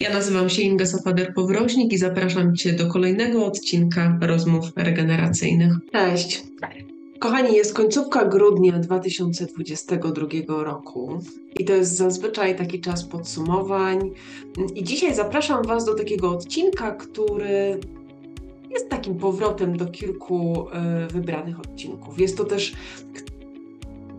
Ja nazywam się Inga Safader-Powroźnik i zapraszam Cię do kolejnego odcinka rozmów regeneracyjnych. Cześć. Kochani, jest końcówka grudnia 2022 roku i to jest zazwyczaj taki czas podsumowań. I dzisiaj zapraszam Was do takiego odcinka, który jest takim powrotem do kilku e, wybranych odcinków. Jest to też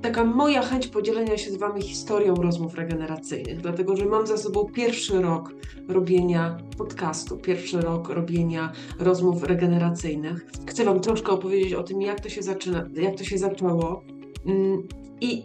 taka moja chęć podzielenia się z Wami historią rozmów regeneracyjnych, dlatego że mam za sobą pierwszy rok robienia podcastu, pierwszy rok robienia rozmów regeneracyjnych. Chcę Wam troszkę opowiedzieć o tym, jak to się zaczyna, jak to się zaczęło. Mm, I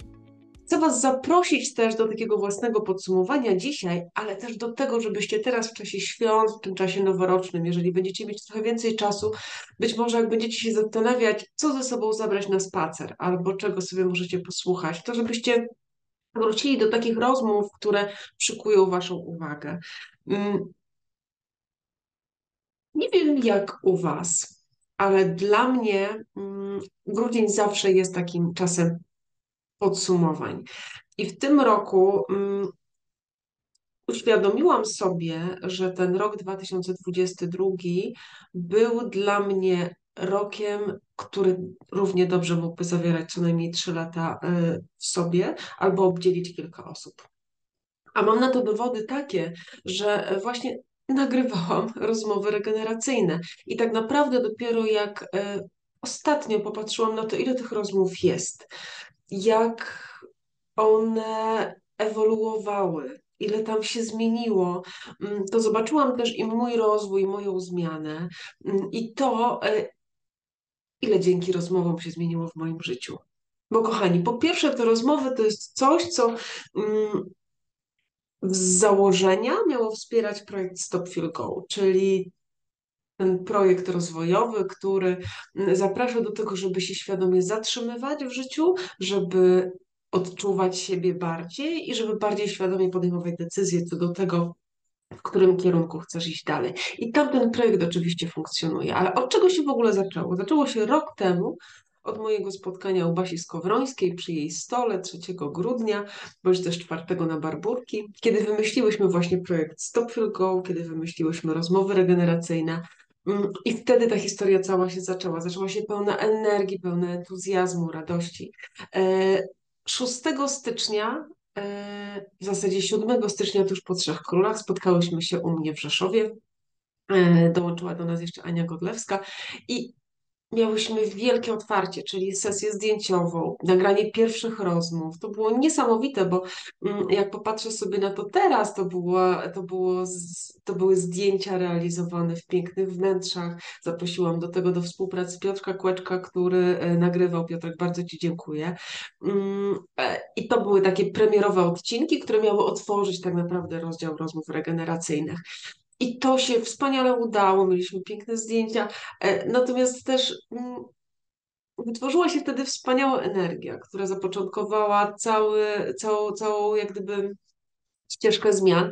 Chcę Was zaprosić też do takiego własnego podsumowania dzisiaj, ale też do tego, żebyście teraz w czasie świąt, w tym czasie noworocznym, jeżeli będziecie mieć trochę więcej czasu, być może jak będziecie się zastanawiać, co ze sobą zabrać na spacer, albo czego sobie możecie posłuchać, to żebyście wrócili do takich rozmów, które przykują Waszą uwagę. Mm. Nie wiem jak u Was, ale dla mnie mm, grudzień zawsze jest takim czasem podsumowań. I w tym roku um, uświadomiłam sobie, że ten rok 2022 był dla mnie rokiem, który równie dobrze mógłby zawierać co najmniej 3 lata y, w sobie albo obdzielić kilka osób. A mam na to dowody takie, że właśnie nagrywałam rozmowy regeneracyjne i tak naprawdę dopiero jak y, ostatnio popatrzyłam na to, ile tych rozmów jest, jak one ewoluowały, ile tam się zmieniło, mm, to zobaczyłam też i mój rozwój, moją zmianę mm, i to, e, ile dzięki rozmowom się zmieniło w moim życiu. Bo kochani, po pierwsze, te rozmowy to jest coś, co mm, z założenia miało wspierać projekt Stop Feel Go, czyli ten projekt rozwojowy, który zaprasza do tego, żeby się świadomie zatrzymywać w życiu, żeby odczuwać siebie bardziej i żeby bardziej świadomie podejmować decyzje co do tego, w którym kierunku chcesz iść dalej. I tam ten projekt oczywiście funkcjonuje. Ale od czego się w ogóle zaczęło? Zaczęło się rok temu, od mojego spotkania u Basi Skowrońskiej przy jej stole 3 grudnia, bądź też 4 na Barburki, kiedy wymyśliłyśmy właśnie projekt Stop Go, kiedy wymyśliłyśmy rozmowy regeneracyjne. Mm, I wtedy ta historia cała się zaczęła. Zaczęła się pełna energii, pełna entuzjazmu, radości. E, 6 stycznia, e, w zasadzie 7 stycznia, tuż po Trzech Królach, spotkałyśmy się u mnie w Rzeszowie. E, dołączyła do nas jeszcze Ania Godlewska i miałyśmy wielkie otwarcie, czyli sesję zdjęciową, nagranie pierwszych rozmów. To było niesamowite, bo mm, jak popatrzę sobie na to teraz, to, było, to, było, to były zdjęcia realizowane w pięknych wnętrzach. Zaprosiłam do tego do współpracy Piotrka Kłeczka, który e, nagrywał. Piotrek, bardzo Ci dziękuję. Mm, e, I to były takie premierowe odcinki, które miały otworzyć tak naprawdę rozdział rozmów regeneracyjnych. I to się wspaniale udało, mieliśmy piękne zdjęcia, e, natomiast też mm, wytworzyła się wtedy wspaniała energia, która zapoczątkowała cały, całą, całą jak gdyby ścieżkę zmian.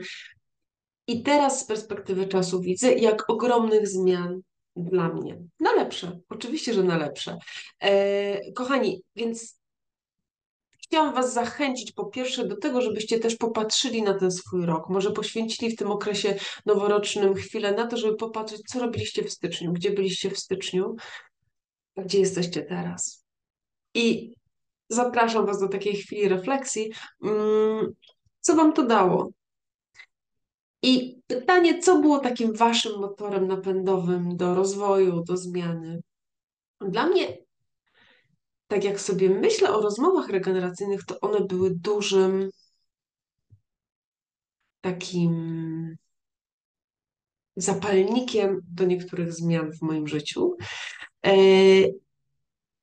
I teraz z perspektywy czasu widzę, jak ogromnych zmian dla mnie. Na lepsze, oczywiście, że na lepsze. E, kochani, więc Chciałam Was zachęcić po pierwsze do tego, żebyście też popatrzyli na ten swój rok. Może poświęcili w tym okresie noworocznym chwilę na to, żeby popatrzeć, co robiliście w styczniu, gdzie byliście w styczniu, a gdzie jesteście teraz. I zapraszam Was do takiej chwili refleksji. Mm, co Wam to dało? I pytanie, co było takim Waszym motorem napędowym do rozwoju, do zmiany? Dla mnie tak jak sobie myślę o rozmowach regeneracyjnych, to one były dużym takim zapalnikiem do niektórych zmian w moim życiu. E,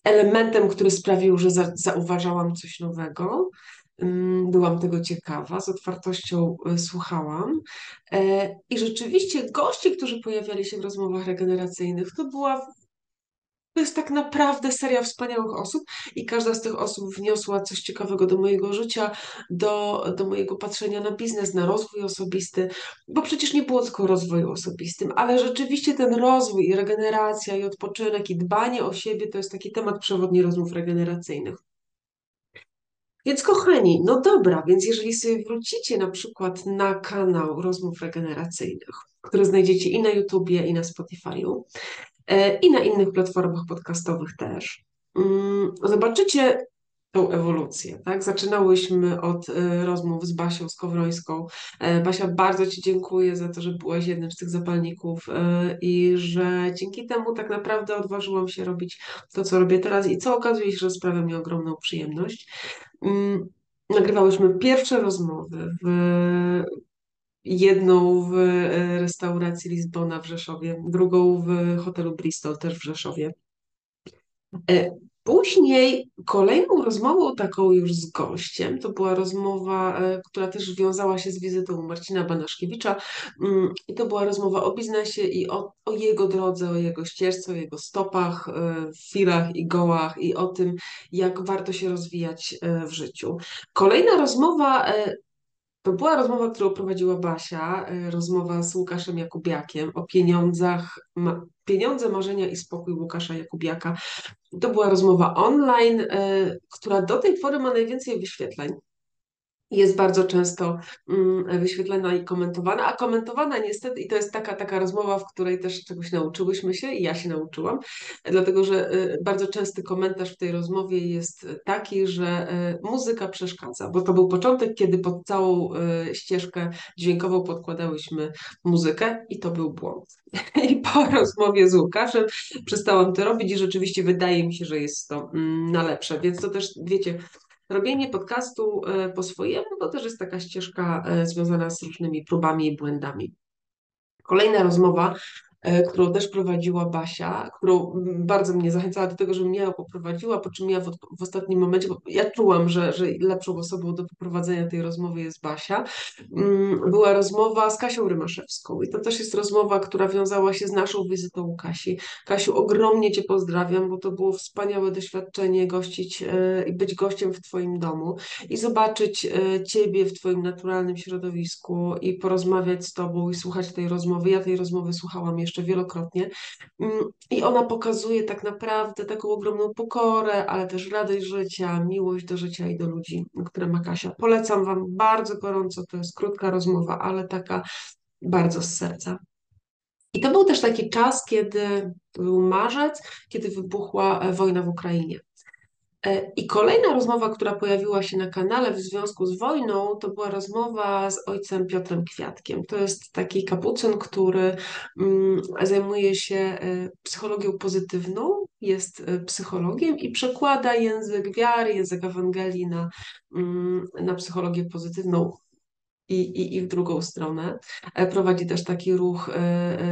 elementem, który sprawił, że za, zauważałam coś nowego, mm, byłam tego ciekawa, z otwartością e, słuchałam. E, I rzeczywiście goście, którzy pojawiali się w rozmowach regeneracyjnych, to była to jest tak naprawdę seria wspaniałych osób i każda z tych osób wniosła coś ciekawego do mojego życia, do, do mojego patrzenia na biznes, na rozwój osobisty, bo przecież nie było tylko rozwoju osobistym, ale rzeczywiście ten rozwój i regeneracja i odpoczynek i dbanie o siebie to jest taki temat przewodni rozmów regeneracyjnych. Więc kochani, no dobra, więc jeżeli sobie wrócicie na przykład na kanał Rozmów Regeneracyjnych, który znajdziecie i na YouTubie, i na Spotify'u, i na innych platformach podcastowych też, mm, zobaczycie tą ewolucję, tak? Zaczynałyśmy od e, rozmów z Basią Skowrońską. E, Basia, bardzo Ci dziękuję za to, że byłaś jednym z tych zapalników i że dzięki temu tak naprawdę odważyłam się robić to, co robię teraz i co okazuje się, że sprawia mi ogromną przyjemność. Mm, nagrywałyśmy pierwsze rozmowy w jedną w e, restauracji Lizbona w Rzeszowie, drugą w hotelu Bristol też w Rzeszowie. E, później kolejną rozmową taką już z gościem, to była rozmowa, e, która też wiązała się z wizytą Marcina Banaszkiewicza mm, i to była rozmowa o biznesie i o, o jego drodze, o jego ścieżce, o jego stopach, filach i gołach i o tym, jak warto się rozwijać w życiu. Kolejna rozmowa to była rozmowa, którą prowadziła Basia, y, rozmowa z Łukaszem Jakubiakiem o pieniądzach, ma, pieniądze, marzenia i spokój Łukasza Jakubiaka. To była rozmowa online, y, która do tej pory ma najwięcej wyświetleń jest bardzo często mm, wyświetlana i komentowana, a komentowana niestety, i to jest taka, taka rozmowa, w której też czegoś nauczyłyśmy się i ja się nauczyłam, dlatego że y, bardzo częsty komentarz w tej rozmowie jest taki, że y, muzyka przeszkadza, bo to był początek, kiedy pod całą y, ścieżkę dźwiękową podkładałyśmy muzykę i to był błąd. I po rozmowie z Łukaszem przestałam to robić i rzeczywiście wydaje mi się, że jest to mm, na lepsze, więc to też, wiecie, robienie podcastu e, po swojemu to też jest taka ścieżka e, związana z różnymi próbami i błędami. Kolejna rozmowa którą też prowadziła Basia, którą bardzo mnie zachęcała do tego, żebym ja ją poprowadziła, po czym ja w, w ostatnim momencie, bo ja czułam, że, że lepszą osobą do poprowadzenia tej rozmowy jest Basia, mm, była rozmowa z Kasią Rymaszewską i to też jest rozmowa, która wiązała się z naszą wizytą u Kasi. Kasiu, ogromnie Cię pozdrawiam, bo to było wspaniałe doświadczenie gościć e, i być gościem w Twoim domu i zobaczyć e, Ciebie w Twoim naturalnym środowisku i porozmawiać z Tobą i słuchać tej rozmowy. Ja tej rozmowy słuchałam jeszcze jeszcze wielokrotnie. Mm, I ona pokazuje tak naprawdę taką ogromną pokorę, ale też radość życia, miłość do życia i do ludzi, które ma Kasia. Polecam Wam bardzo gorąco, to jest krótka rozmowa, ale taka bardzo z serca. I to był też taki czas, kiedy był marzec, kiedy wybuchła e, wojna w Ukrainie. E, I kolejna rozmowa, która pojawiła się na kanale w związku z wojną, to była rozmowa z ojcem Piotrem Kwiatkiem. To jest taki kapucyn, który mm, zajmuje się e, psychologią pozytywną, jest e, psychologiem i przekłada język wiary, język Ewangelii na, mm, na psychologię pozytywną. I, i, i w drugą stronę. Prowadzi też taki ruch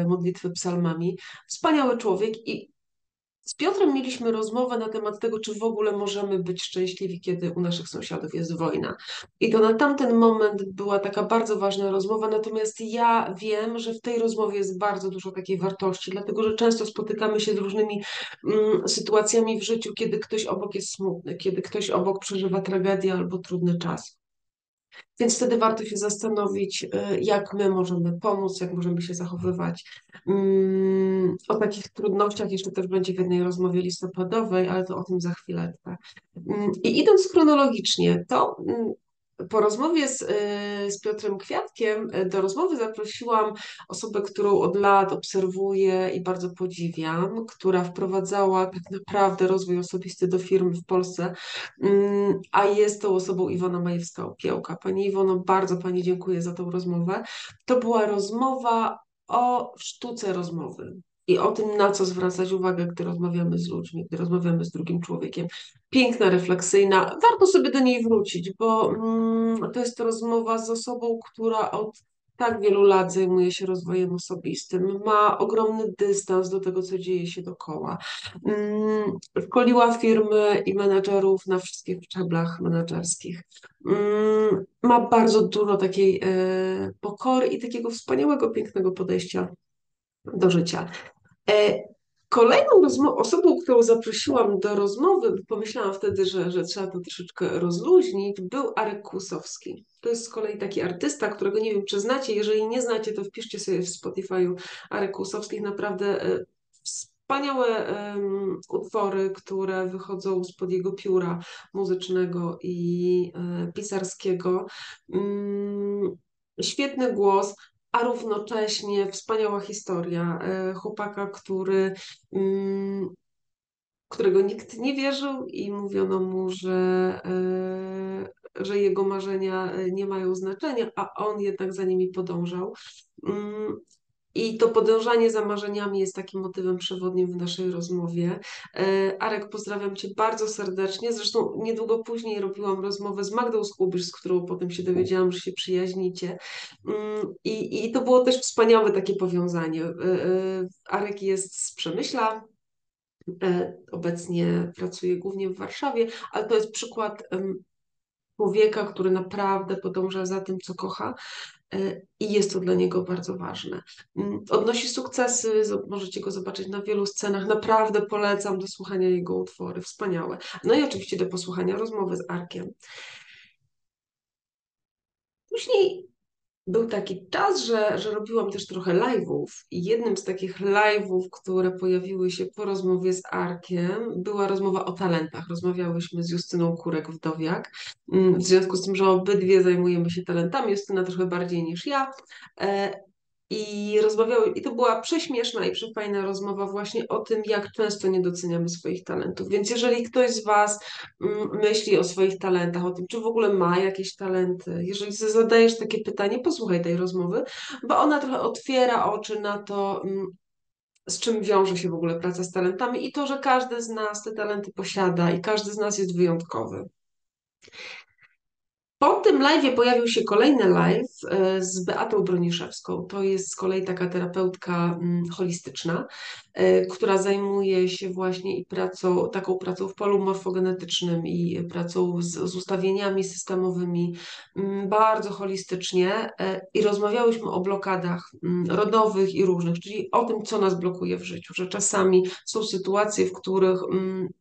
modlitwy psalmami. Wspaniały człowiek i z Piotrem mieliśmy rozmowę na temat tego, czy w ogóle możemy być szczęśliwi, kiedy u naszych sąsiadów jest wojna. I to na tamten moment była taka bardzo ważna rozmowa, natomiast ja wiem, że w tej rozmowie jest bardzo dużo takiej wartości, dlatego że często spotykamy się z różnymi mm, sytuacjami w życiu, kiedy ktoś obok jest smutny, kiedy ktoś obok przeżywa tragedię albo trudny czas. Więc wtedy warto się zastanowić, y, jak my możemy pomóc, jak możemy się zachowywać. Mm, o takich trudnościach jeszcze też będzie w jednej rozmowie listopadowej, ale to o tym za chwileczkę. Mm, I idąc chronologicznie, to mm, po rozmowie z, y, z Piotrem Kwiatkiem y, do rozmowy zaprosiłam osobę, którą od lat obserwuję i bardzo podziwiam, która wprowadzała tak naprawdę rozwój osobisty do firmy w Polsce, mm, a jest tą osobą Iwona Majewska-Opiełka. Pani Iwono, bardzo Pani dziękuję za tą rozmowę. To była rozmowa o sztuce rozmowy i o tym, na co zwracać uwagę, gdy rozmawiamy z ludźmi, gdy rozmawiamy z drugim człowiekiem. Piękna, refleksyjna. Warto sobie do niej wrócić, bo mm, to jest rozmowa z osobą, która od tak wielu lat zajmuje się rozwojem osobistym, ma ogromny dystans do tego, co dzieje się dookoła. Mm, szkoliła firmy i menedżerów na wszystkich szczeblach menedżerskich. Mm, ma bardzo dużo takiej e, pokory i takiego wspaniałego, pięknego podejścia do życia. E, kolejną osobą, którą zaprosiłam do rozmowy, pomyślałam wtedy, że, że trzeba to troszeczkę rozluźnić, był Arek Kłusowski. To jest z kolei taki artysta, którego nie wiem, czy znacie. Jeżeli nie znacie, to wpiszcie sobie w Spotify'u Arek Kłusowskich. Naprawdę e, wspaniałe um, utwory, które wychodzą spod jego pióra muzycznego i e, pisarskiego. Um, świetny głos, a równocześnie wspaniała historia e, chłopaka, który um, którego nikt nie wierzył i mówiono mu, że, e, że jego marzenia e, nie mają znaczenia, a on jednak za nimi podążał. I to podążanie za marzeniami jest takim motywem przewodnim w naszej rozmowie. E, Arek, pozdrawiam Cię bardzo serdecznie. Zresztą niedługo później robiłam rozmowę z Magdą Skubisz, z którą potem się dowiedziałam, że się przyjaźnicie. Mm, I, I to było też wspaniałe takie powiązanie. Arek jest z Przemyśla, E, obecnie pracuje głównie w Warszawie, ale to jest przykład człowieka, który naprawdę podąża za tym, co kocha e, i jest to dla niego bardzo ważne. Mm, odnosi sukcesy, możecie go zobaczyć na wielu scenach. Naprawdę polecam do słuchania jego utwory, wspaniałe. No i oczywiście do posłuchania rozmowy z Arkiem. Później był taki czas, że, że robiłam też trochę live'ów i jednym z takich live'ów, które pojawiły się po rozmowie z Arkiem, była rozmowa o talentach. Rozmawiałyśmy z Justyną Kurek-Wdowiak, mm, w związku z tym, że obydwie zajmujemy się talentami, Justyna trochę bardziej niż ja, e, i rozmawiały, i to była prześmieszna i przefajna rozmowa właśnie o tym, jak często nie doceniamy swoich talentów. Więc jeżeli ktoś z Was mm, myśli o swoich talentach, o tym, czy w ogóle ma jakieś talenty, jeżeli zadajesz takie pytanie, posłuchaj tej rozmowy, bo ona trochę otwiera oczy na to, mm, z czym wiąże się w ogóle praca z talentami i to, że każdy z nas te talenty posiada i każdy z nas jest wyjątkowy. Po tym live pojawił się kolejny live e, z Beatą Broniszewską. To jest z kolei taka terapeutka mm, holistyczna, e, która zajmuje się właśnie i pracą, taką pracą w polu morfogenetycznym i pracą z, z ustawieniami systemowymi mm, bardzo holistycznie e, i rozmawiałyśmy o blokadach mm, rodowych i różnych, czyli o tym, co nas blokuje w życiu, że czasami są sytuacje, w których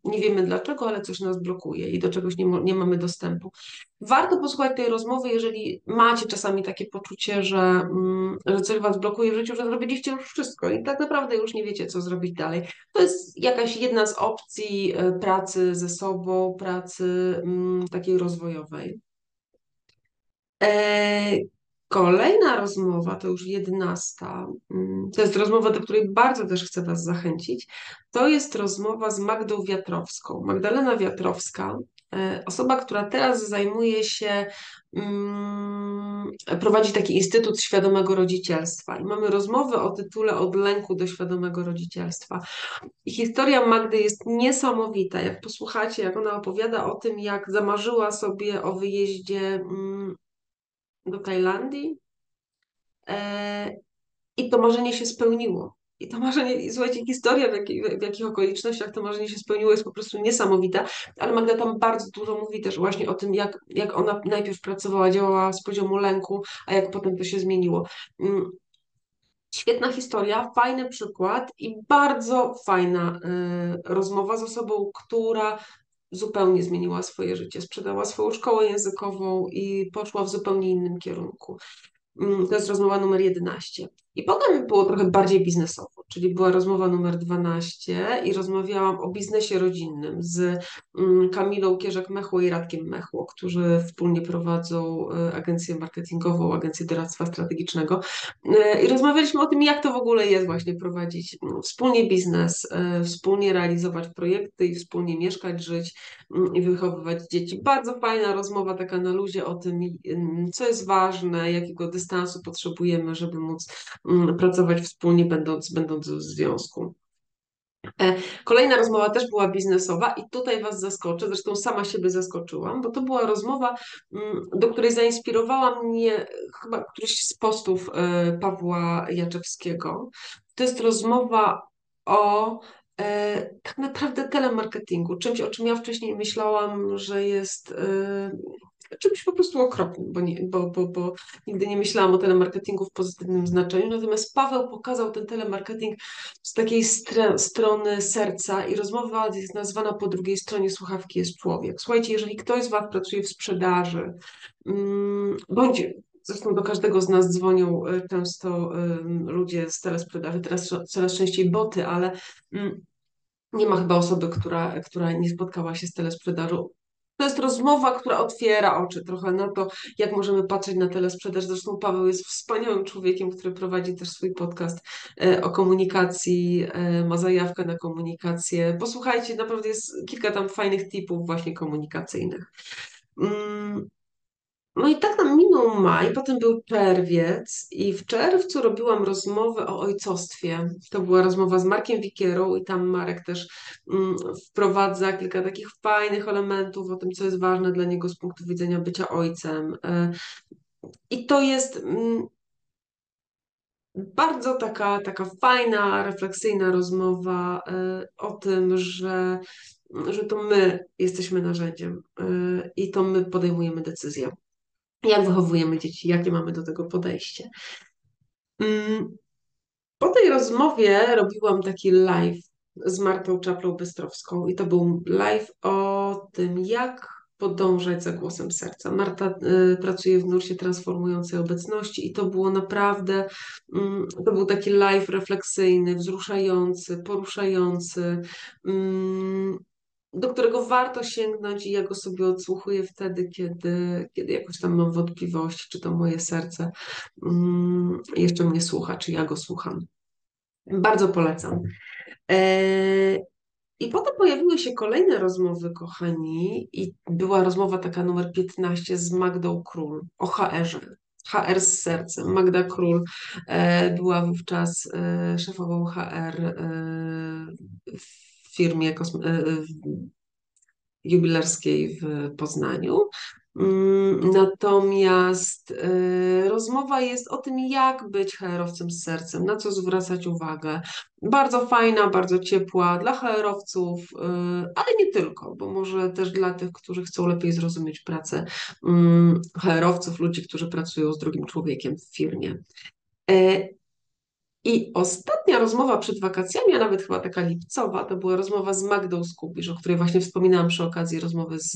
nie wiemy dlaczego, ale coś nas blokuje i do czegoś nie, nie mamy dostępu. Warto posłuchać tej rozmowy, jeżeli macie czasami takie poczucie, że, mm, że coś was blokuje w życiu, że zrobiliście już wszystko i tak naprawdę już nie wiecie, co zrobić dalej. To jest jakaś jedna z opcji e, pracy ze sobą, pracy mm, takiej rozwojowej. E, kolejna rozmowa, to już jedenasta, mm, to jest rozmowa, do której bardzo też chcę Was zachęcić. To jest rozmowa z Magdą Wiatrowską. Magdalena Wiatrowska osoba, która teraz zajmuje się, mm, prowadzi taki Instytut Świadomego Rodzicielstwa i mamy rozmowę o tytule Od lęku do świadomego rodzicielstwa. I historia Magdy jest niesamowita. Jak posłuchacie, jak ona opowiada o tym, jak zamarzyła sobie o wyjeździe mm, do Tajlandii e, i to marzenie się spełniło. I to marzenie, słuchajcie, historia, w, jakich, w jakich okolicznościach to marzenie się spełniło, jest po prostu niesamowita. Ale Magda tam bardzo dużo mówi też właśnie o tym, jak, jak ona najpierw pracowała, działała z poziomu lęku, a jak potem to się zmieniło. Mm, świetna historia, fajny przykład i bardzo fajna y, rozmowa z osobą, która zupełnie zmieniła swoje życie, sprzedała swoją szkołę językową i poszła w zupełnie innym kierunku. Mm, to jest rozmowa numer 11. I potem było trochę bardziej biznesowo, czyli była rozmowa numer 12 i rozmawiałam o biznesie rodzinnym z mm, Kamilą Kierzek-Mechło i Radkiem Mechło, którzy wspólnie prowadzą e, agencję marketingową, agencję doradztwa strategicznego. E, I rozmawialiśmy o tym, jak to w ogóle jest właśnie prowadzić mm, wspólnie biznes, e, wspólnie realizować projekty i wspólnie mieszkać, żyć i wychowywać dzieci. Bardzo fajna rozmowa taka na luzie o tym, co jest ważne, jakiego dystansu potrzebujemy, żeby móc Mm, pracować wspólnie, będąc, będąc w związku. E, kolejna rozmowa też była biznesowa i tutaj Was zaskoczę, zresztą sama siebie zaskoczyłam, bo to była rozmowa, mm, do której zainspirowała mnie chyba któryś z postów e, Pawła Jaczewskiego. To jest rozmowa o e, tak naprawdę telemarketingu, czymś, o czym ja wcześniej myślałam, że jest czymś po prostu okropnym, bo, nie, bo, bo, bo nigdy nie myślałam o telemarketingu w pozytywnym znaczeniu. Natomiast Paweł pokazał ten telemarketing z takiej strony serca i rozmowa jest nazwana po drugiej stronie słuchawki jest człowiek. Słuchajcie, jeżeli ktoś z Was pracuje w sprzedaży, mm, bądź Zresztą do każdego z nas dzwonią y, często ludzie z telesprzedaży, teraz coraz częściej boty, ale mm, nie ma chyba osoby, która, która nie spotkała się z telesprzedażą. To jest rozmowa, która otwiera oczy trochę na to, jak możemy patrzeć na telesprzedaż. Zresztą Paweł jest wspaniałym człowiekiem, który prowadzi też swój podcast e, o komunikacji, e, ma zajawkę na komunikację. Posłuchajcie, naprawdę jest kilka tam fajnych tipów właśnie komunikacyjnych. No i tak nam minął maj, potem był czerwiec i w czerwcu robiłam rozmowę o ojcostwie. To była rozmowa z Markiem Wikierą i tam Marek też mm, wprowadza kilka takich fajnych elementów o tym, co jest ważne dla niego z punktu widzenia bycia ojcem. E, I to jest mm, bardzo taka, taka fajna, refleksyjna rozmowa e, o tym, że, że to my jesteśmy narzędziem e, i to my podejmujemy decyzje jak wychowujemy dzieci, jakie mamy do tego podejście. Mm, po tej rozmowie robiłam taki live z Martą Czaplą Bystrowską i to był live o tym, jak podążać za głosem serca. Marta y, pracuje w nurcie transformującej obecności i to było naprawdę, y, to był taki live refleksyjny, wzruszający, poruszający. Y, do którego warto sięgnąć i ja go sobie odsłuchuję wtedy, kiedy, kiedy jakoś tam mam wątpliwości, czy to moje serce um, jeszcze mnie słucha, czy ja go słucham. Bardzo polecam. E, I potem pojawiły się kolejne rozmowy, kochani, i była rozmowa taka numer 15 z Magdą Król o HR-ze. HR z sercem. Magda Król e, była wówczas e, szefową HR w firmie kosme- e, jubilerskiej w Poznaniu. Mm, natomiast y, rozmowa jest o tym, jak być HR-owcem z sercem, na co zwracać uwagę. Bardzo fajna, bardzo ciepła dla HR-owców, ale nie tylko, bo może też dla tych, którzy chcą lepiej zrozumieć pracę y, HR-owców, ludzi, którzy pracują z drugim człowiekiem w firmie. I ostatnia rozmowa przed wakacjami, a nawet chyba taka lipcowa, to była rozmowa z Magdą Skubisz, o której właśnie wspominałam przy okazji rozmowy z,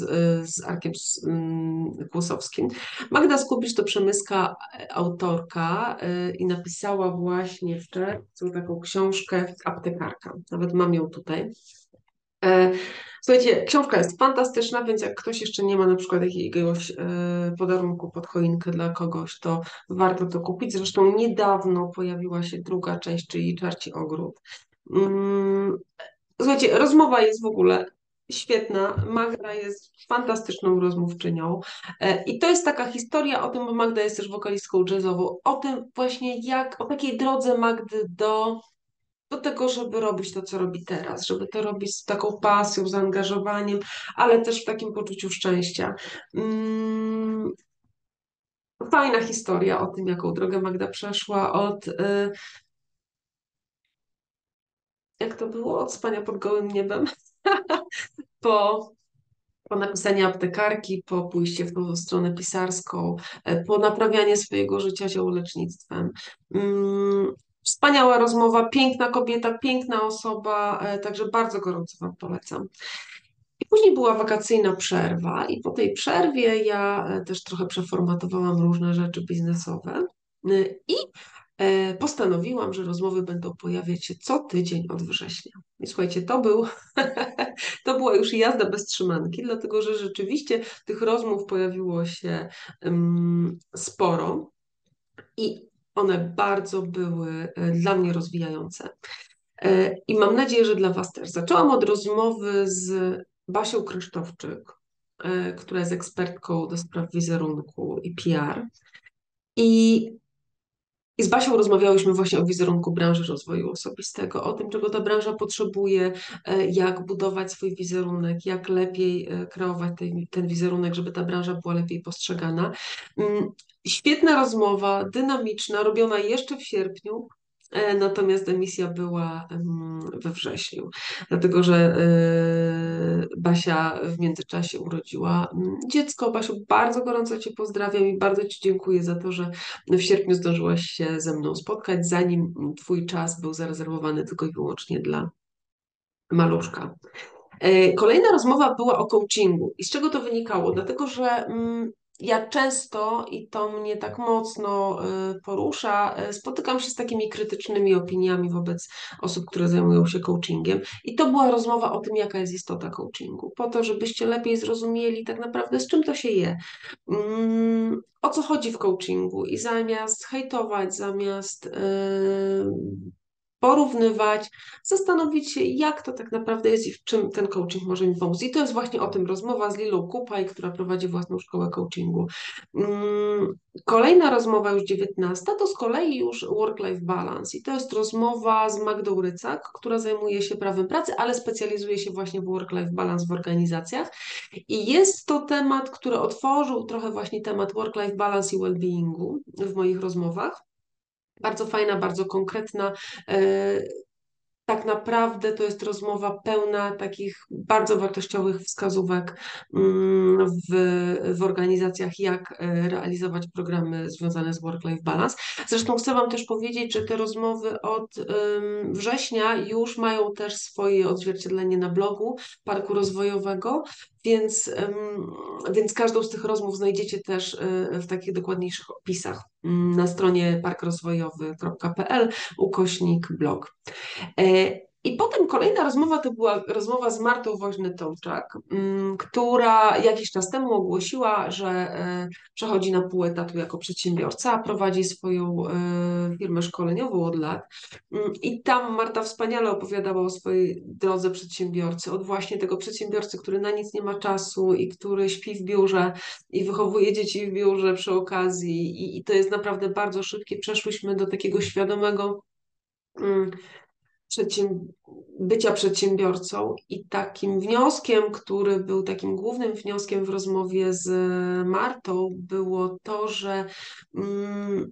z Arkiem mm, Kłosowskim. Magda Skubisz to przemyska autorka e, i napisała właśnie w czerwcu taką książkę Aptekarka. Nawet mam ją tutaj. Słuchajcie, książka jest fantastyczna, więc jak ktoś jeszcze nie ma na przykład jakiegoś e, podarunku pod choinkę dla kogoś, to warto to kupić. Zresztą niedawno pojawiła się druga część, czyli Czarci Ogród. Mm, słuchajcie, rozmowa jest w ogóle świetna. Magda jest fantastyczną rozmówczynią. E, I to jest taka historia o tym, bo Magda jest też wokalistką jazzową, o tym właśnie jak, o takiej drodze Magdy do do tego, żeby robić to, co robi teraz, żeby to robić z taką pasją, zaangażowaniem, ale też w takim poczuciu szczęścia. Mm, fajna historia o tym, jaką drogę Magda przeszła od. Y, jak to było? Od spania pod gołym niebem po po napisaniu aptekarki, po pójście w tą stronę pisarską, e, po naprawianie swojego życia ziołolecznictwem. Mm, Wspaniała rozmowa, piękna kobieta, piękna osoba, e, także bardzo gorąco Wam polecam. I później była wakacyjna przerwa, i po tej przerwie ja e, też trochę przeformatowałam różne rzeczy biznesowe e, i postanowiłam, że rozmowy będą pojawiać się co tydzień od września. I słuchajcie, to, był, to była już jazda bez trzymanki, dlatego że rzeczywiście tych rozmów pojawiło się um, sporo. I one bardzo były e, dla mnie rozwijające. E, I mam nadzieję, że dla Was też. Zaczęłam od rozmowy z Basią Krysztowczyk, e, która jest ekspertką do spraw wizerunku i PR. I, I z Basią rozmawiałyśmy właśnie o wizerunku branży rozwoju osobistego, o tym, czego ta branża potrzebuje, jak budować swój wizerunek, jak lepiej kreować ten, ten wizerunek, żeby ta branża była lepiej postrzegana. Świetna rozmowa, dynamiczna, robiona jeszcze w sierpniu, e, natomiast emisja była we wrześniu, dlatego że e, Basia w międzyczasie urodziła dziecko. Basiu, bardzo gorąco Cię pozdrawiam i bardzo Ci dziękuję za to, że w sierpniu zdążyłaś się ze mną spotkać, zanim Twój czas był zarezerwowany tylko i wyłącznie dla maluszka. E, kolejna rozmowa była o coachingu. I z czego to wynikało? Dlatego, że ja często, i to mnie tak mocno y, porusza, y, spotykam się z takimi krytycznymi opiniami wobec osób, które zajmują się coachingiem. I to była rozmowa o tym, jaka jest istota coachingu, po to, żebyście lepiej zrozumieli tak naprawdę, z czym to się je, mm, o co chodzi w coachingu. I zamiast hejtować, zamiast yy, porównywać, zastanowić się, jak to tak naprawdę jest i w czym ten coaching może mi pomóc. I to jest właśnie o tym rozmowa z Lilą Kupaj, która prowadzi własną szkołę coachingu. Mm, kolejna rozmowa, już dziewiętnasta, to z kolei już work-life balance. I to jest rozmowa z Magdą Rycak, która zajmuje się prawem pracy, ale specjalizuje się właśnie w work-life balance w organizacjach. I jest to temat, który otworzył trochę właśnie temat work-life balance i well-beingu w moich rozmowach. Bardzo fajna, bardzo konkretna. E, tak naprawdę to jest rozmowa pełna takich bardzo wartościowych wskazówek mm, w, w organizacjach, jak e, realizować programy związane z work-life balance. Zresztą chcę Wam też powiedzieć, że te rozmowy od września już mają też swoje odzwierciedlenie na blogu Parku Rozwojowego, więc, więc każdą z tych rozmów znajdziecie też e, w takich dokładniejszych opisach mm, na stronie parkrozwojowy.pl ukośnik blog. I potem kolejna rozmowa to była rozmowa z Martą Woźny-Tomczak, mm, która jakiś czas temu ogłosiła, że e, przechodzi na pół etatu jako przedsiębiorca, prowadzi swoją e, firmę szkoleniową od lat. Mm, I tam Marta wspaniale opowiadała o swojej drodze przedsiębiorcy, od właśnie tego przedsiębiorcy, który na nic nie ma czasu i który śpi w biurze i wychowuje dzieci w biurze przy okazji. I, i to jest naprawdę bardzo szybkie. Przeszłyśmy do takiego świadomego mm, przedsięb bycia przedsiębiorcą i takim wnioskiem, który był takim głównym wnioskiem w rozmowie z Martą, było to, że mm,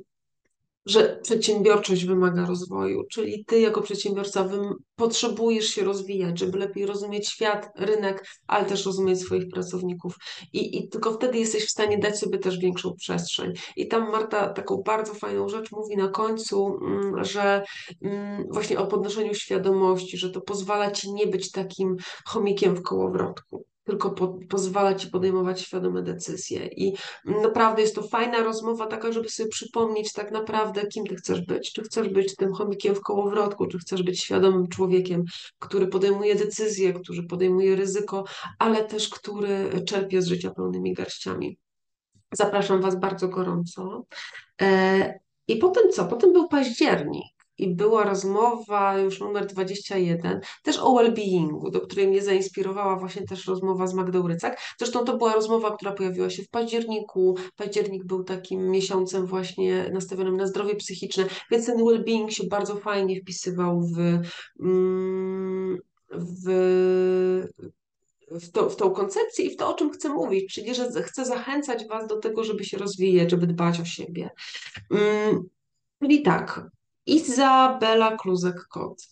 że przedsiębiorczość wymaga rozwoju, czyli ty jako przedsiębiorca potrzebujesz się rozwijać, żeby lepiej rozumieć świat, rynek, ale też rozumieć swoich pracowników. I, I tylko wtedy jesteś w stanie dać sobie też większą przestrzeń. I tam Marta taką bardzo fajną rzecz mówi na końcu, mm, że mm, właśnie o podnoszeniu świadomości, że to pozwala ci nie być takim chomikiem w kołowrotku tylko po, pozwala ci podejmować świadome decyzje. I naprawdę jest to fajna rozmowa, taka, żeby sobie przypomnieć tak naprawdę, kim ty chcesz być. Czy chcesz być tym chomikiem w kołowrotku, czy chcesz być świadomym człowiekiem, który podejmuje decyzje, który podejmuje ryzyko, ale też który czerpie z życia pełnymi garściami. Zapraszam Was bardzo gorąco. E, I potem co? Potem był październik i była rozmowa już numer 21, też o well-beingu, do której mnie zainspirowała właśnie też rozmowa z Magdą Rycak. Zresztą to była rozmowa, która pojawiła się w październiku. Październik był takim miesiącem właśnie nastawionym na zdrowie psychiczne, więc ten well-being się bardzo fajnie wpisywał w, mm, w w, to, w tą koncepcję i w to, o czym chcę mówić, czyli że chcę zachęcać Was do tego, żeby się rozwijać, żeby dbać o siebie. Mm, czyli tak, Izabela Kluzek-Kot.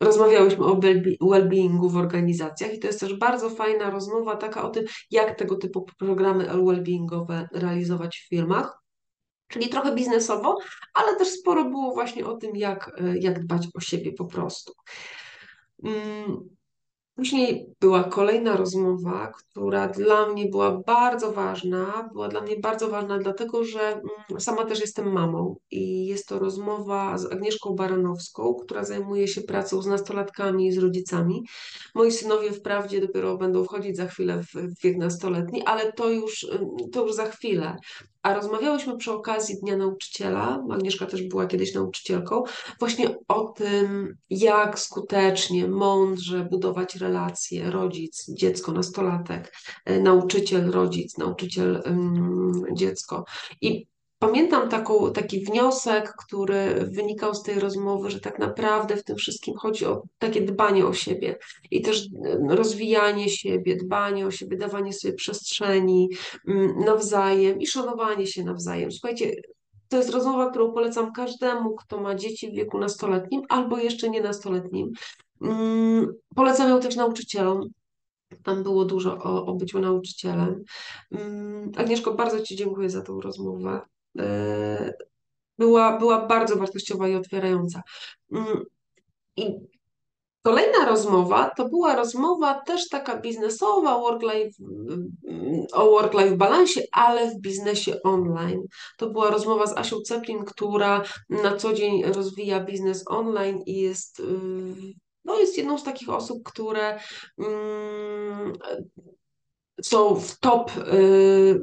Rozmawiałyśmy o well-beingu w organizacjach i to jest też bardzo fajna rozmowa taka o tym, jak tego typu programy well-beingowe realizować w firmach. Czyli trochę biznesowo, ale też sporo było właśnie o tym, jak, jak dbać o siebie po prostu. Mm, Później była kolejna rozmowa, która dla mnie była bardzo ważna. Była dla mnie bardzo ważna, dlatego że mm, sama też jestem mamą i jest to rozmowa z Agnieszką Baranowską, która zajmuje się pracą z nastolatkami i z rodzicami. Moi synowie wprawdzie dopiero będą wchodzić za chwilę w wiek nastoletni, ale to już, to już za chwilę. A rozmawiałyśmy przy okazji Dnia Nauczyciela, Agnieszka też była kiedyś nauczycielką, właśnie o tym, jak skutecznie, mądrze budować relacje rodzic, dziecko, nastolatek, e, nauczyciel, rodzic, nauczyciel, dziecko. I Pamiętam taką, taki wniosek, który wynikał z tej rozmowy, że tak naprawdę w tym wszystkim chodzi o takie dbanie o siebie i też rozwijanie siebie, dbanie o siebie, dawanie sobie przestrzeni mm, nawzajem i szanowanie się nawzajem. Słuchajcie, to jest rozmowa, którą polecam każdemu, kto ma dzieci w wieku nastoletnim albo jeszcze nie nastoletnim. Mm, polecam ją też nauczycielom, tam było dużo o, o byciu nauczycielem. Mm, Agnieszko, bardzo Ci dziękuję za tą rozmowę. E, była, była bardzo wartościowa i otwierająca. Mm, I Kolejna rozmowa to była rozmowa też taka biznesowa work-life, o work-life balansie, ale w biznesie online. To była rozmowa z Asią Ceplin, która na co dzień rozwija biznes online i jest, no jest jedną z takich osób, które mm, są w top y,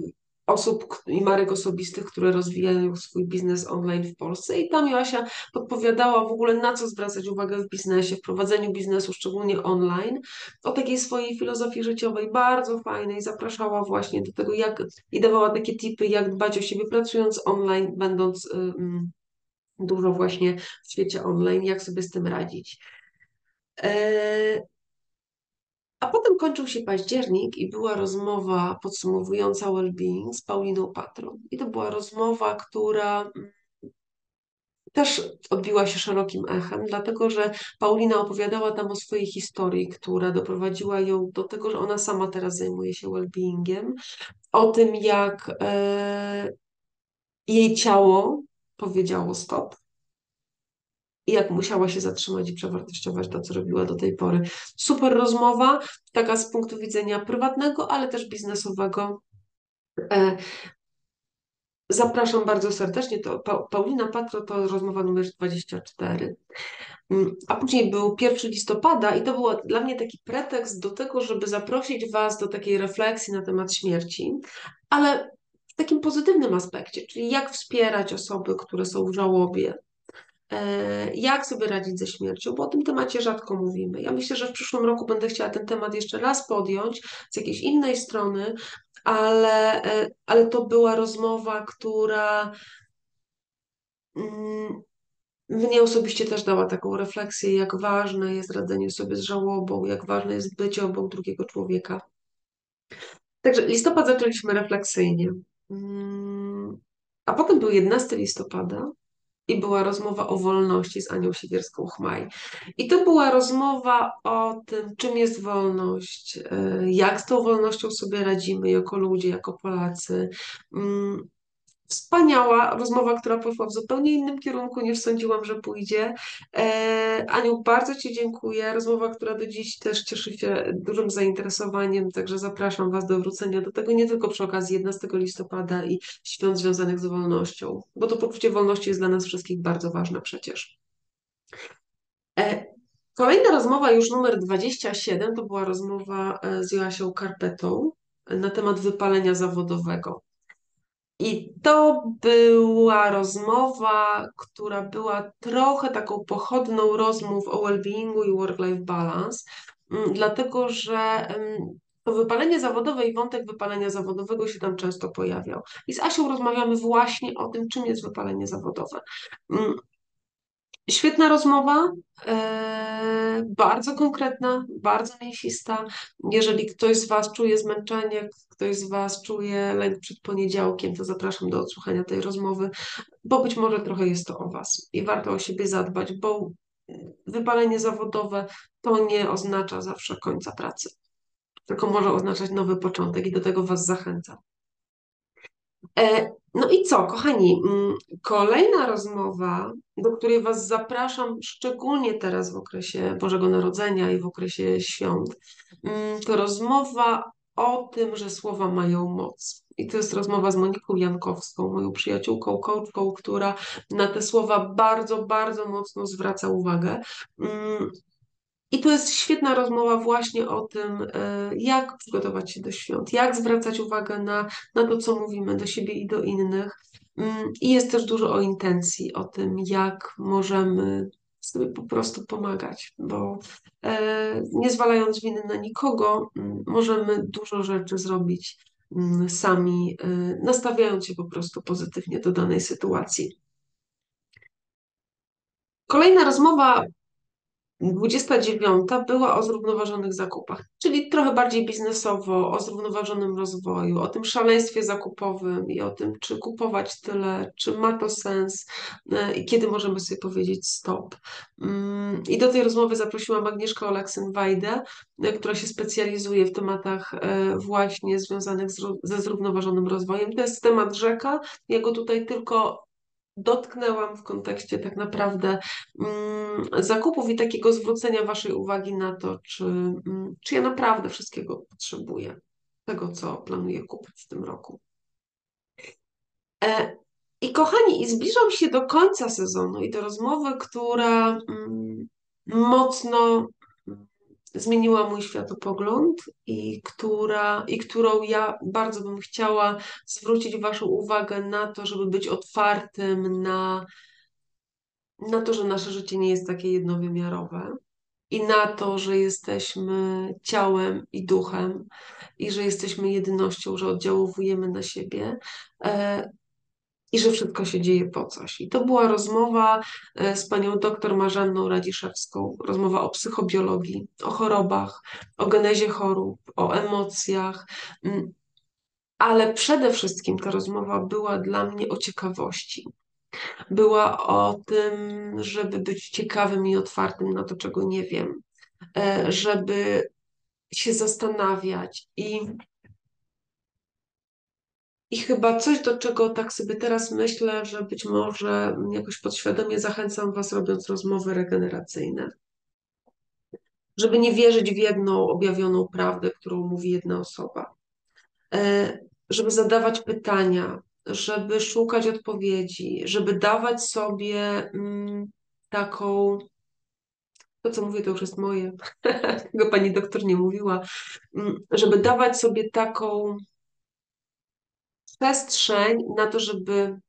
osób i marek osobistych, które rozwijają swój biznes online w Polsce. I tam Joasia podpowiadała w ogóle na co zwracać uwagę w biznesie, w prowadzeniu biznesu, szczególnie online, o takiej swojej filozofii życiowej, bardzo fajnej. Zapraszała właśnie do tego, jak i dawała takie tipy, jak dbać o siebie pracując online, będąc y, dużo właśnie w świecie online, jak sobie z tym radzić. E, a potem kończył się październik i była rozmowa podsumowująca well-being z Pauliną Patron. I to była rozmowa, która mm, też odbiła się szerokim echem, dlatego że Paulina opowiadała tam o swojej historii, która doprowadziła ją do tego, że ona sama teraz zajmuje się well-beingiem, o tym, jak e, jej ciało powiedziało stop, i jak musiała się zatrzymać i przewartościować to, co robiła do tej pory. Super rozmowa, taka z punktu widzenia prywatnego, ale też biznesowego. E, zapraszam bardzo serdecznie. To Paulina Patro to rozmowa numer 24. Mm, a później był 1 listopada, i to był dla mnie taki pretekst do tego, żeby zaprosić Was do takiej refleksji na temat śmierci, ale w takim pozytywnym aspekcie, czyli jak wspierać osoby, które są w żałobie, jak sobie radzić ze śmiercią, bo o tym temacie rzadko mówimy. Ja myślę, że w przyszłym roku będę chciała ten temat jeszcze raz podjąć z jakiejś innej strony, ale, e, ale to była rozmowa, która mm, mnie osobiście też dała taką refleksję, jak ważne jest radzenie sobie z żałobą, jak ważne jest bycie obok drugiego człowieka. Także listopad zaczęliśmy refleksyjnie. Mm, a potem był 11 listopada, i była rozmowa o wolności z Anią Siewierską-Chmaj. I to była rozmowa o tym, czym jest wolność, e, jak z tą wolnością sobie radzimy jako ludzie, jako Polacy. Wspaniała rozmowa, która poszła w zupełnie innym kierunku niż sądziłam, że pójdzie. E, Aniu, bardzo Ci dziękuję. Rozmowa, która do dziś też cieszy się dużym zainteresowaniem, także zapraszam Was do wrócenia do tego nie tylko przy okazji 11 listopada i świąt związanych z wolnością, bo to poczucie wolności jest dla nas wszystkich bardzo ważne przecież. E, kolejna rozmowa, już numer 27, to była rozmowa e, z Joasią Karpetą na temat wypalenia zawodowego. I to była rozmowa, która była trochę taką pochodną rozmów o well-beingu i work-life balance, mm, dlatego że to wypalenie zawodowe i wątek wypalenia zawodowego się tam często pojawiał. I z Asią rozmawiamy właśnie o tym, czym jest wypalenie zawodowe. Świetna rozmowa, e, bardzo konkretna, bardzo mięsista. Jeżeli ktoś z Was czuje zmęczenie, ktoś z Was czuje lęk przed poniedziałkiem, to zapraszam do odsłuchania tej rozmowy, bo być może trochę jest to o Was i warto o siebie zadbać, bo wypalenie zawodowe to nie oznacza zawsze końca pracy, tylko może oznaczać nowy początek i do tego Was zachęcam. E, no i co, kochani, mm, kolejna rozmowa, do której Was zapraszam, szczególnie teraz w okresie Bożego Narodzenia i w okresie świąt, mm, to rozmowa o tym, że słowa mają moc. I to jest rozmowa z Moniką Jankowską, moją przyjaciółką, coachką, która na te słowa bardzo, bardzo mocno zwraca uwagę. I to jest świetna rozmowa właśnie o tym, e, jak przygotować się do świąt, jak zwracać uwagę na, na to, co mówimy do siebie i do innych. Mm, I jest też dużo o intencji, o tym, jak możemy sobie po prostu pomagać, bo e, nie zwalając winy na nikogo, mm, możemy dużo rzeczy zrobić mm, sami, e, nastawiając się po prostu pozytywnie do danej sytuacji. Kolejna rozmowa 29 była o zrównoważonych zakupach, czyli trochę bardziej biznesowo, o zrównoważonym rozwoju, o tym szaleństwie zakupowym i o tym, czy kupować tyle, czy ma to sens e, i kiedy możemy sobie powiedzieć stop. Mm, I do tej rozmowy zaprosiłam Agnieszkę Oleksyn-Wajdę, e, która się specjalizuje w tematach e, właśnie związanych ze zrównoważonym rozwojem. To jest temat rzeka, ja go tutaj tylko dotknęłam w kontekście tak naprawdę mm, zakupów i takiego zwrócenia Waszej uwagi na to, czy, mm, czy ja naprawdę wszystkiego potrzebuję, tego, co planuję kupić w tym roku. E, I kochani, i zbliżam się do końca sezonu i do rozmowy, która mm, mocno zmieniła mój światopogląd i, która, i którą ja bardzo bym chciała zwrócić Waszą uwagę na to, żeby być otwartym na, na to, że nasze życie nie jest takie jednowymiarowe i na to, że jesteśmy ciałem i duchem i że jesteśmy jednością, że oddziałujemy na siebie. I że wszystko się dzieje po coś. I to była rozmowa e, z panią doktor Marzanną Radziszewską, rozmowa o psychobiologii, o chorobach, o genezie chorób, o emocjach, mm, ale przede wszystkim ta rozmowa była dla mnie o ciekawości. Była o tym, żeby być ciekawym i otwartym na to, czego nie wiem, e, żeby się zastanawiać i i chyba coś, do czego tak sobie teraz myślę, że być może jakoś podświadomie zachęcam Was, robiąc rozmowy regeneracyjne. Żeby nie wierzyć w jedną objawioną prawdę, którą mówi jedna osoba. E, żeby zadawać pytania, żeby szukać odpowiedzi, żeby dawać sobie mm, taką. To, co mówię, to już jest moje. Tego pani doktor nie mówiła. Mm, żeby dawać sobie taką przestrzeń na to, żeby,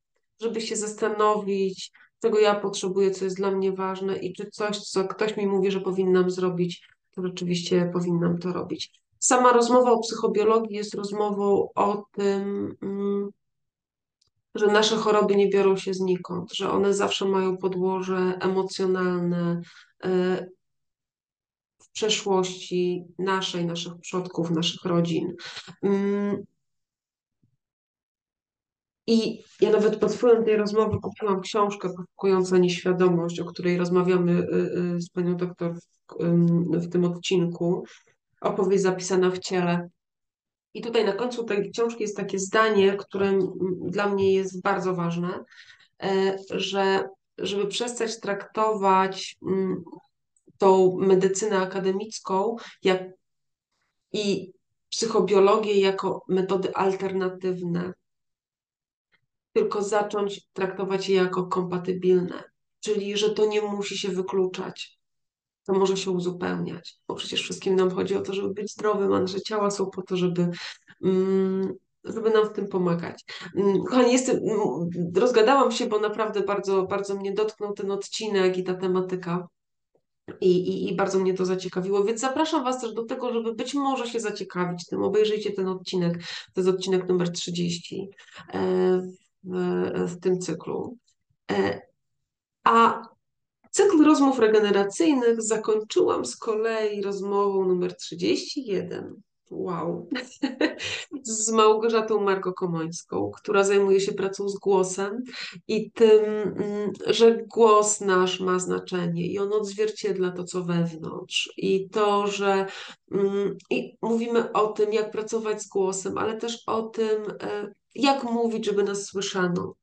żeby się zastanowić, czego ja potrzebuję, co jest dla mnie ważne i czy coś, co ktoś mi mówi, że powinnam zrobić, to rzeczywiście powinnam to robić. Sama rozmowa o psychobiologii jest rozmową o tym, mm, że nasze choroby nie biorą się znikąd, że one zawsze mają podłoże emocjonalne e, w przeszłości naszej, naszych przodków, naszych rodzin. Mm, i ja nawet pod wpływem tej rozmowy kupiłam książkę Poszukująca Nieświadomość, o której rozmawiamy y, y, z panią doktor w, w tym odcinku. Opowieść zapisana w ciele. I tutaj na końcu tej książki jest takie zdanie, które dla mnie jest bardzo ważne, e, że żeby przestać traktować tą medycynę akademicką jak, i psychobiologię jako metody alternatywne, tylko zacząć traktować je jako kompatybilne, czyli że to nie musi się wykluczać, to może się uzupełniać, bo przecież wszystkim nam chodzi o to, żeby być zdrowym, a nasze ciała są po to, żeby, mm, żeby nam w tym pomagać. Mm, kochani, jestem, mm, rozgadałam się, bo naprawdę bardzo, bardzo mnie dotknął ten odcinek i ta tematyka. I, i, I bardzo mnie to zaciekawiło, więc zapraszam Was też do tego, żeby być może się zaciekawić tym. Obejrzyjcie ten odcinek, to jest odcinek numer 30 w, w tym cyklu. E, a cykl rozmów regeneracyjnych zakończyłam z kolei rozmową numer 31. Wow. z Małgorzatą Marko Komońską, która zajmuje się pracą z głosem i tym, mm, że głos nasz ma znaczenie i on odzwierciedla to, co wewnątrz. I to, że mm, i mówimy o tym, jak pracować z głosem, ale też o tym, e, jak mówić, żeby nas słyszano.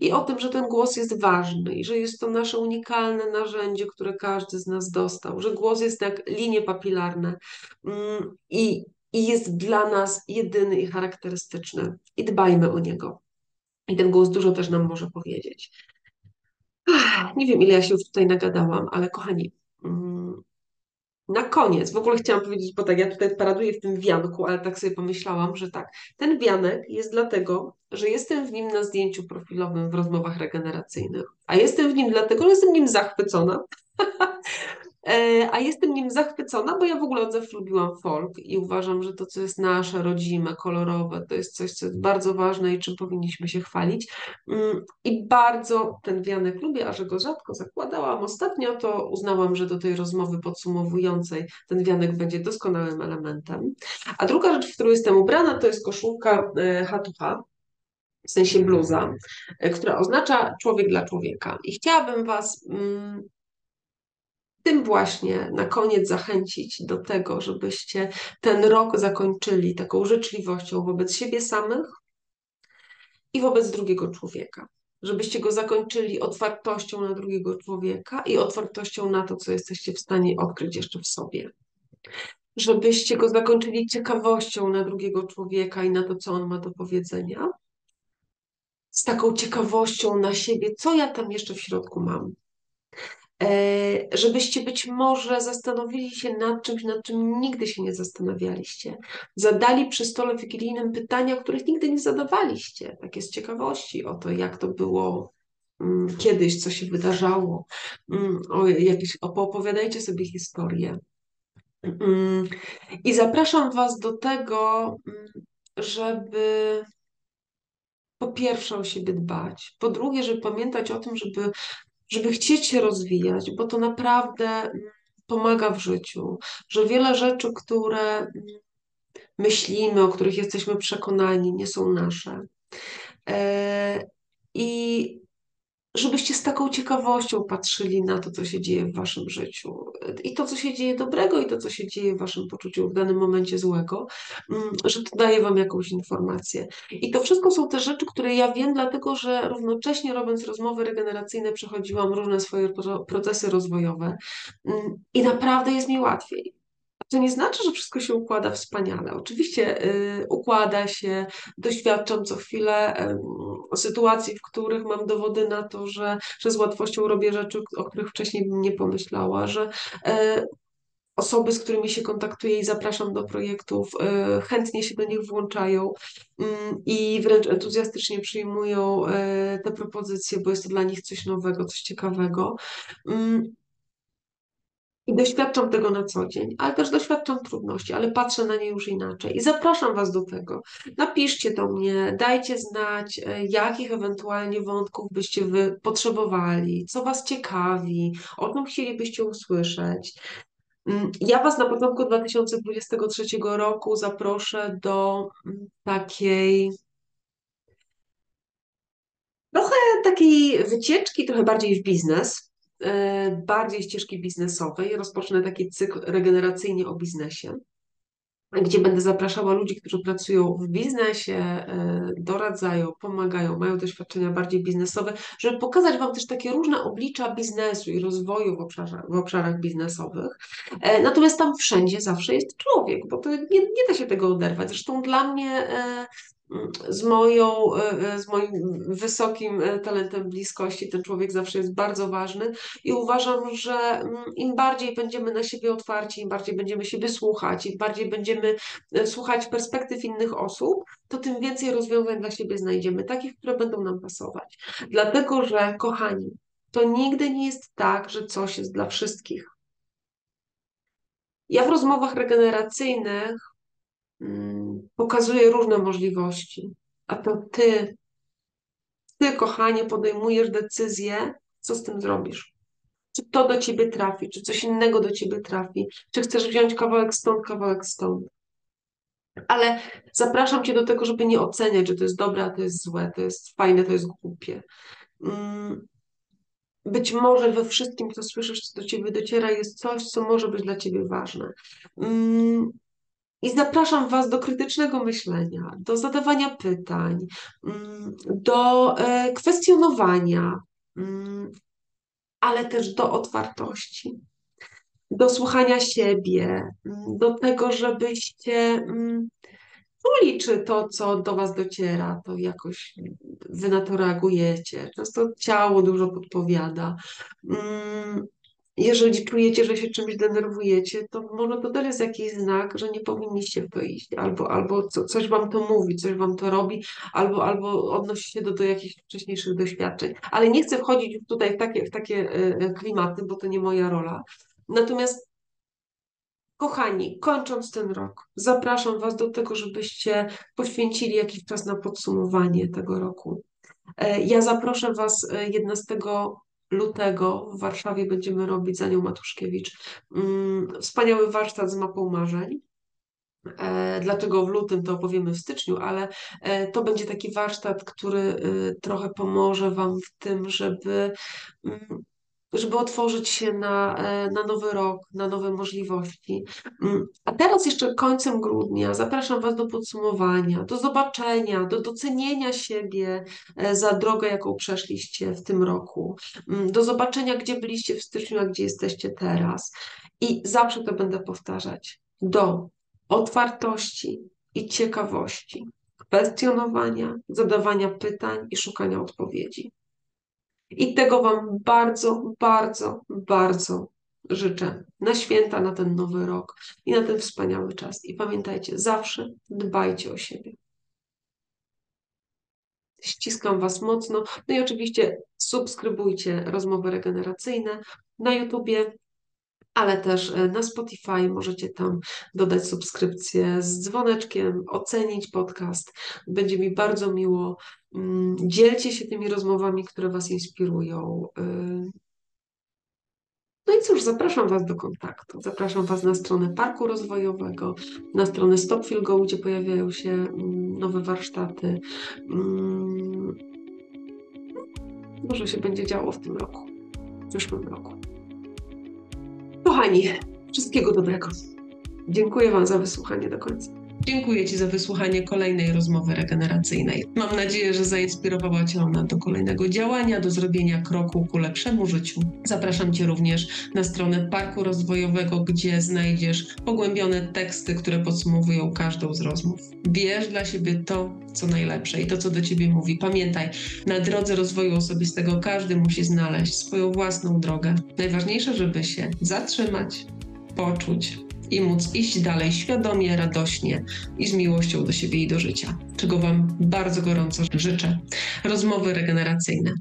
I o tym, że ten głos jest ważny i że jest to nasze unikalne narzędzie, które każdy z nas dostał, że głos jest jak linie papilarne mm, i, i jest dla nas jedyny i charakterystyczny. I dbajmy o niego. I ten głos dużo też nam może powiedzieć. Nie wiem, ile ja się już tutaj nagadałam, ale kochani, na koniec, w ogóle chciałam powiedzieć, bo tak, ja tutaj paraduję w tym wianku, ale tak sobie pomyślałam, że tak, ten wianek jest dlatego, że jestem w nim na zdjęciu profilowym w rozmowach regeneracyjnych, a jestem w nim dlatego, że jestem nim zachwycona. E, a jestem nim zachwycona, bo ja w ogóle od zawsze lubiłam folk i uważam, że to, co jest nasze, rodzime, kolorowe, to jest coś, co jest bardzo ważne i czym powinniśmy się chwalić. Mm, I bardzo ten wianek lubię, a że go rzadko zakładałam ostatnio, to uznałam, że do tej rozmowy podsumowującej ten wianek będzie doskonałym elementem. A druga rzecz, w którą jestem ubrana, to jest koszulka e, hatucha, w sensie bluza, e, która oznacza człowiek dla człowieka. I chciałabym Was mm, tym właśnie na koniec zachęcić do tego, żebyście ten rok zakończyli taką życzliwością wobec siebie samych i wobec drugiego człowieka. żebyście go zakończyli otwartością na drugiego człowieka i otwartością na to, co jesteście w stanie odkryć jeszcze w sobie. Żebyście go zakończyli ciekawością na drugiego człowieka i na to, co on ma do powiedzenia. Z taką ciekawością na siebie, co ja tam jeszcze w środku mam. E, żebyście być może zastanowili się nad czymś, nad czym nigdy się nie zastanawialiście. Zadali przy stole wigilijnym pytania, których nigdy nie zadawaliście, takie z ciekawości o to, jak to było mm, kiedyś, co się wydarzało. Mm, o jakieś, opowiadajcie sobie historię. Mm, I zapraszam Was do tego, żeby po pierwsze o siebie dbać, po drugie, żeby pamiętać o tym, żeby żeby chcieć się rozwijać, bo to naprawdę mm, pomaga w życiu, że wiele rzeczy, które mm, myślimy, o których jesteśmy przekonani, nie są nasze. E, I żebyście z taką ciekawością patrzyli na to, co się dzieje w waszym życiu. I to, co się dzieje dobrego, i to, co się dzieje w waszym poczuciu w danym momencie złego, mm, że to daje wam jakąś informację. I to wszystko są te rzeczy, które ja wiem, dlatego że równocześnie robiąc rozmowy regeneracyjne, przechodziłam różne swoje procesy rozwojowe mm, i naprawdę jest mi łatwiej. To nie znaczy, że wszystko się układa wspaniale. Oczywiście y, układa się, doświadczam co chwilę y, sytuacji, w których mam dowody na to, że, że z łatwością robię rzeczy, o których wcześniej bym nie pomyślała, że y, osoby, z którymi się kontaktuję i zapraszam do projektów, y, chętnie się do nich włączają mm, i wręcz entuzjastycznie przyjmują y, te propozycje, bo jest to dla nich coś nowego, coś ciekawego. I doświadczam tego na co dzień, ale też doświadczam trudności, ale patrzę na nie już inaczej. I zapraszam Was do tego. Napiszcie do mnie, dajcie znać, e, jakich ewentualnie wątków byście Wy potrzebowali, co Was ciekawi, o czym chcielibyście usłyszeć. Mm, ja Was na początku 2023 roku zaproszę do mm, takiej trochę takiej wycieczki, trochę bardziej w biznes bardziej ścieżki biznesowej. Rozpocznę taki cykl regeneracyjnie o biznesie, gdzie będę zapraszała ludzi, którzy pracują w biznesie, e, doradzają, pomagają, mają doświadczenia bardziej biznesowe, żeby pokazać Wam też takie różne oblicza biznesu i rozwoju w obszarach, w obszarach biznesowych. E, natomiast tam wszędzie zawsze jest człowiek, bo to nie, nie da się tego oderwać. Zresztą dla mnie z, moją, e, e, z moim wysokim e, talentem bliskości. Ten człowiek zawsze jest bardzo ważny i uważam, że mm, im bardziej będziemy na siebie otwarci, im bardziej będziemy siebie słuchać, im bardziej będziemy słuchać perspektyw innych osób, to tym więcej rozwiązań dla siebie znajdziemy, takich, które będą nam pasować. Dlatego, że kochani, to nigdy nie jest tak, że coś jest dla wszystkich. Ja w rozmowach regeneracyjnych Mm, pokazuje różne możliwości. A to ty, ty, kochanie, podejmujesz decyzję, co z tym zrobisz. Czy to do ciebie trafi, czy coś innego do ciebie trafi, czy chcesz wziąć kawałek stąd, kawałek stąd. Ale zapraszam cię do tego, żeby nie oceniać, że to jest dobre, a to jest złe, to jest fajne, to jest głupie. Mm, być może we wszystkim, co słyszysz, co do ciebie dociera, jest coś, co może być dla ciebie ważne. I zapraszam Was do krytycznego myślenia, do zadawania pytań, mm, do e, kwestionowania, mm, ale też do otwartości, do słuchania siebie, mm, do tego, żebyście czuli, czy to, co do Was dociera, to jakoś Wy na to reagujecie. Często ciało dużo podpowiada jeżeli czujecie, że się czymś denerwujecie, to może to też jest jakiś znak, że nie powinniście w to iść, albo, albo co, coś wam to mówi, coś wam to robi, albo, albo odnosi się do, do jakichś wcześniejszych doświadczeń. Ale nie chcę wchodzić tutaj w takie, w takie e, klimaty, bo to nie moja rola. Natomiast Kochani, kończąc ten rok, zapraszam Was do tego, żebyście poświęcili jakiś czas na podsumowanie tego roku. E, ja zaproszę Was 11 e, lutego w Warszawie będziemy robić za nią Matuszkiewicz mm, wspaniały warsztat z mapą marzeń. E, dlaczego w lutym to opowiemy w styczniu, ale e, to będzie taki warsztat, który e, trochę pomoże Wam w tym, żeby mm, żeby otworzyć się na, e, na nowy rok, na nowe możliwości. Mm, A teraz jeszcze końcem grudnia zapraszam Was do podsumowania, do zobaczenia, do docenienia siebie e, za drogę, jaką przeszliście w tym roku, Mm, do zobaczenia, gdzie byliście w styczniu, a gdzie jesteście teraz. I zawsze to będę powtarzać. Do otwartości i ciekawości, kwestionowania, zadawania pytań i szukania odpowiedzi. I tego Wam bardzo, bardzo, bardzo życzę na święta, na ten nowy rok i na ten wspaniały czas. I pamiętajcie, zawsze dbajcie o siebie. Ściskam Was mocno. No i oczywiście subskrybujcie rozmowy regeneracyjne na YouTubie, ale też e, na Spotify. Możecie tam dodać subskrypcję z dzwoneczkiem, ocenić podcast. Będzie mi bardzo miło. Mm, Dzielcie się tymi rozmowami, które Was inspirują. Y, No i cóż, zapraszam Was do kontaktu. Zapraszam Was na stronę Parku Rozwojowego, na stronę Stop Feel Go, gdzie pojawiają się mm, nowe warsztaty. Mm, Może się będzie działo w tym roku, w przyszłym roku. Kochani, wszystkiego dobrego. Dziękuję Wam za wysłuchanie do końca. Dziękuję Ci za wysłuchanie kolejnej rozmowy regeneracyjnej. Mam nadzieję, że zainspirowała Cię ona do kolejnego działania, do zrobienia kroku ku lepszemu życiu. Zapraszam Cię również na stronę Parku Rozwojowego, gdzie znajdziesz pogłębione teksty, które podsumowują każdą z rozmów. Bierz dla siebie to, co najlepsze i to, co do Ciebie mówi. Pamiętaj, na drodze rozwoju osobistego każdy musi znaleźć swoją własną drogę. Najważniejsze, żeby się zatrzymać, poczuć i móc iść dalej świadomie, radośnie i z miłością do siebie i do życia, czego Wam bardzo gorąco życzę. Rozmowy regeneracyjne.